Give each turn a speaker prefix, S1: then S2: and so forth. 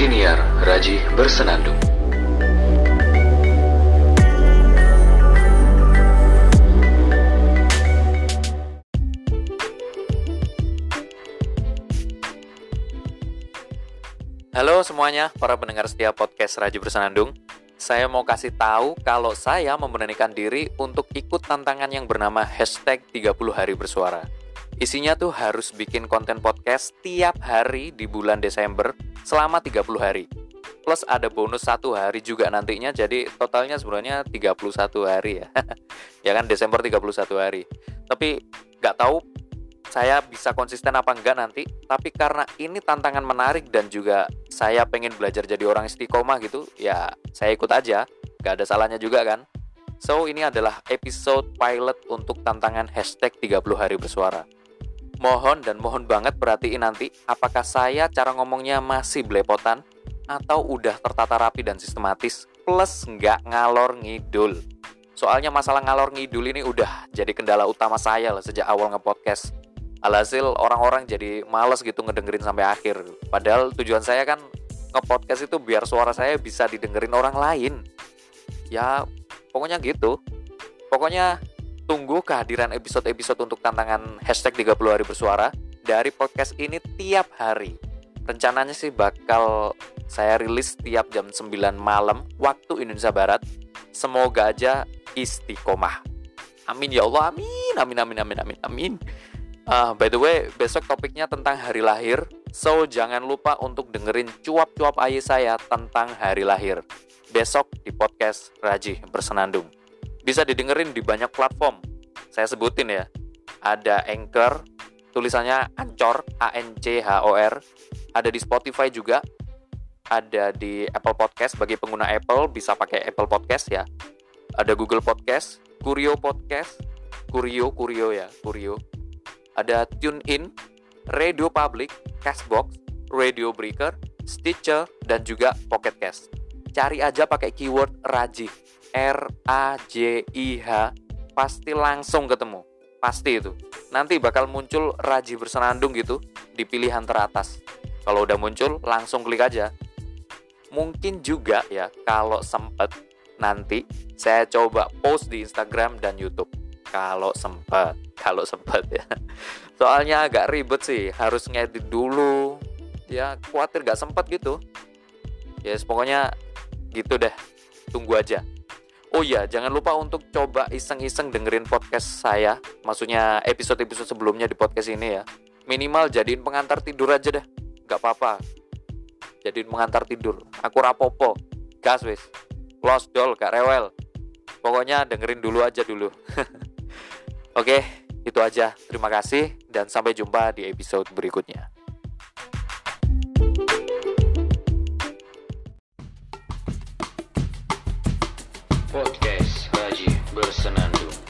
S1: Siniar Raji Bersenandung.
S2: Halo semuanya, para pendengar setia podcast Raji Bersenandung. Saya mau kasih tahu kalau saya memberanikan diri untuk ikut tantangan yang bernama hashtag 30 hari bersuara. Isinya tuh harus bikin konten podcast tiap hari di bulan Desember selama 30 hari. Plus ada bonus satu hari juga nantinya, jadi totalnya sebenarnya 31 hari ya. ya kan Desember 31 hari. Tapi nggak tahu saya bisa konsisten apa enggak nanti tapi karena ini tantangan menarik dan juga saya pengen belajar jadi orang istiqomah gitu ya saya ikut aja gak ada salahnya juga kan so ini adalah episode pilot untuk tantangan hashtag 30 hari bersuara mohon dan mohon banget perhatiin nanti apakah saya cara ngomongnya masih belepotan atau udah tertata rapi dan sistematis plus nggak ngalor ngidul. Soalnya masalah ngalor ngidul ini udah jadi kendala utama saya lah sejak awal ngepodcast. Alhasil orang-orang jadi males gitu ngedengerin sampai akhir. Padahal tujuan saya kan ngepodcast itu biar suara saya bisa didengerin orang lain. Ya pokoknya gitu. Pokoknya tunggu kehadiran episode-episode untuk tantangan hashtag 30 hari bersuara dari podcast ini tiap hari rencananya sih bakal saya rilis tiap jam 9 malam waktu Indonesia Barat semoga aja istiqomah amin ya Allah amin amin amin amin amin amin Uh, by the way, besok topiknya tentang hari lahir. So, jangan lupa untuk dengerin cuap-cuap ayah saya tentang hari lahir. Besok di podcast Raji Bersenandung. Bisa didengerin di banyak platform. Saya sebutin ya. Ada Anchor, tulisannya Ancor, A-N-C-H-O-R. Ada di Spotify juga. Ada di Apple Podcast, bagi pengguna Apple bisa pakai Apple Podcast ya. Ada Google Podcast, Kurio Podcast, Kurio, Kurio ya, Kurio ada TuneIn, Radio Public, Castbox, Radio Breaker, Stitcher, dan juga Pocket Cast. Cari aja pakai keyword Raji, R A J I H, pasti langsung ketemu. Pasti itu. Nanti bakal muncul Raji bersenandung gitu di pilihan teratas. Kalau udah muncul, langsung klik aja. Mungkin juga ya, kalau sempet nanti saya coba post di Instagram dan YouTube. Kalau sempet kalau sempat ya soalnya agak ribet sih harus ngedit dulu ya khawatir gak sempat gitu ya yes, pokoknya gitu deh tunggu aja Oh iya, jangan lupa untuk coba iseng-iseng dengerin podcast saya. Maksudnya episode-episode sebelumnya di podcast ini ya. Minimal jadiin pengantar tidur aja deh. Gak apa-apa. Jadiin pengantar tidur. Aku rapopo. Gas wis. Close doll, gak rewel. Pokoknya dengerin dulu aja dulu. Oke, itu aja. Terima kasih dan sampai jumpa di episode berikutnya. Podcast Haji Bersenandung.